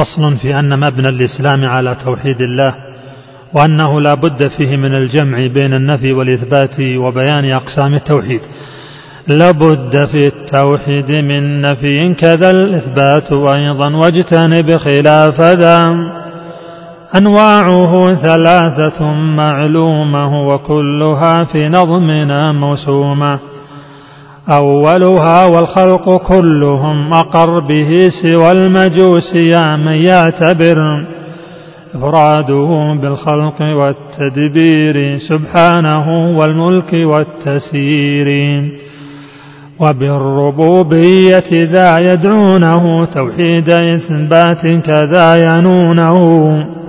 فصل في أن مبنى الإسلام على توحيد الله وأنه لا بد فيه من الجمع بين النفي والإثبات وبيان أقسام التوحيد. لابد في التوحيد من نفي كذا الإثبات أيضا واجتنب خلاف ذا. أنواعه ثلاثة معلومة وكلها في نظمنا موسومة. أولها والخلق كلهم أقر به سوى المجوس يا من يعتبر. إفراده بالخلق والتدبير سبحانه والملك والتسيير. وبالربوبية ذا يدعونه توحيد إثبات كذا ينونه.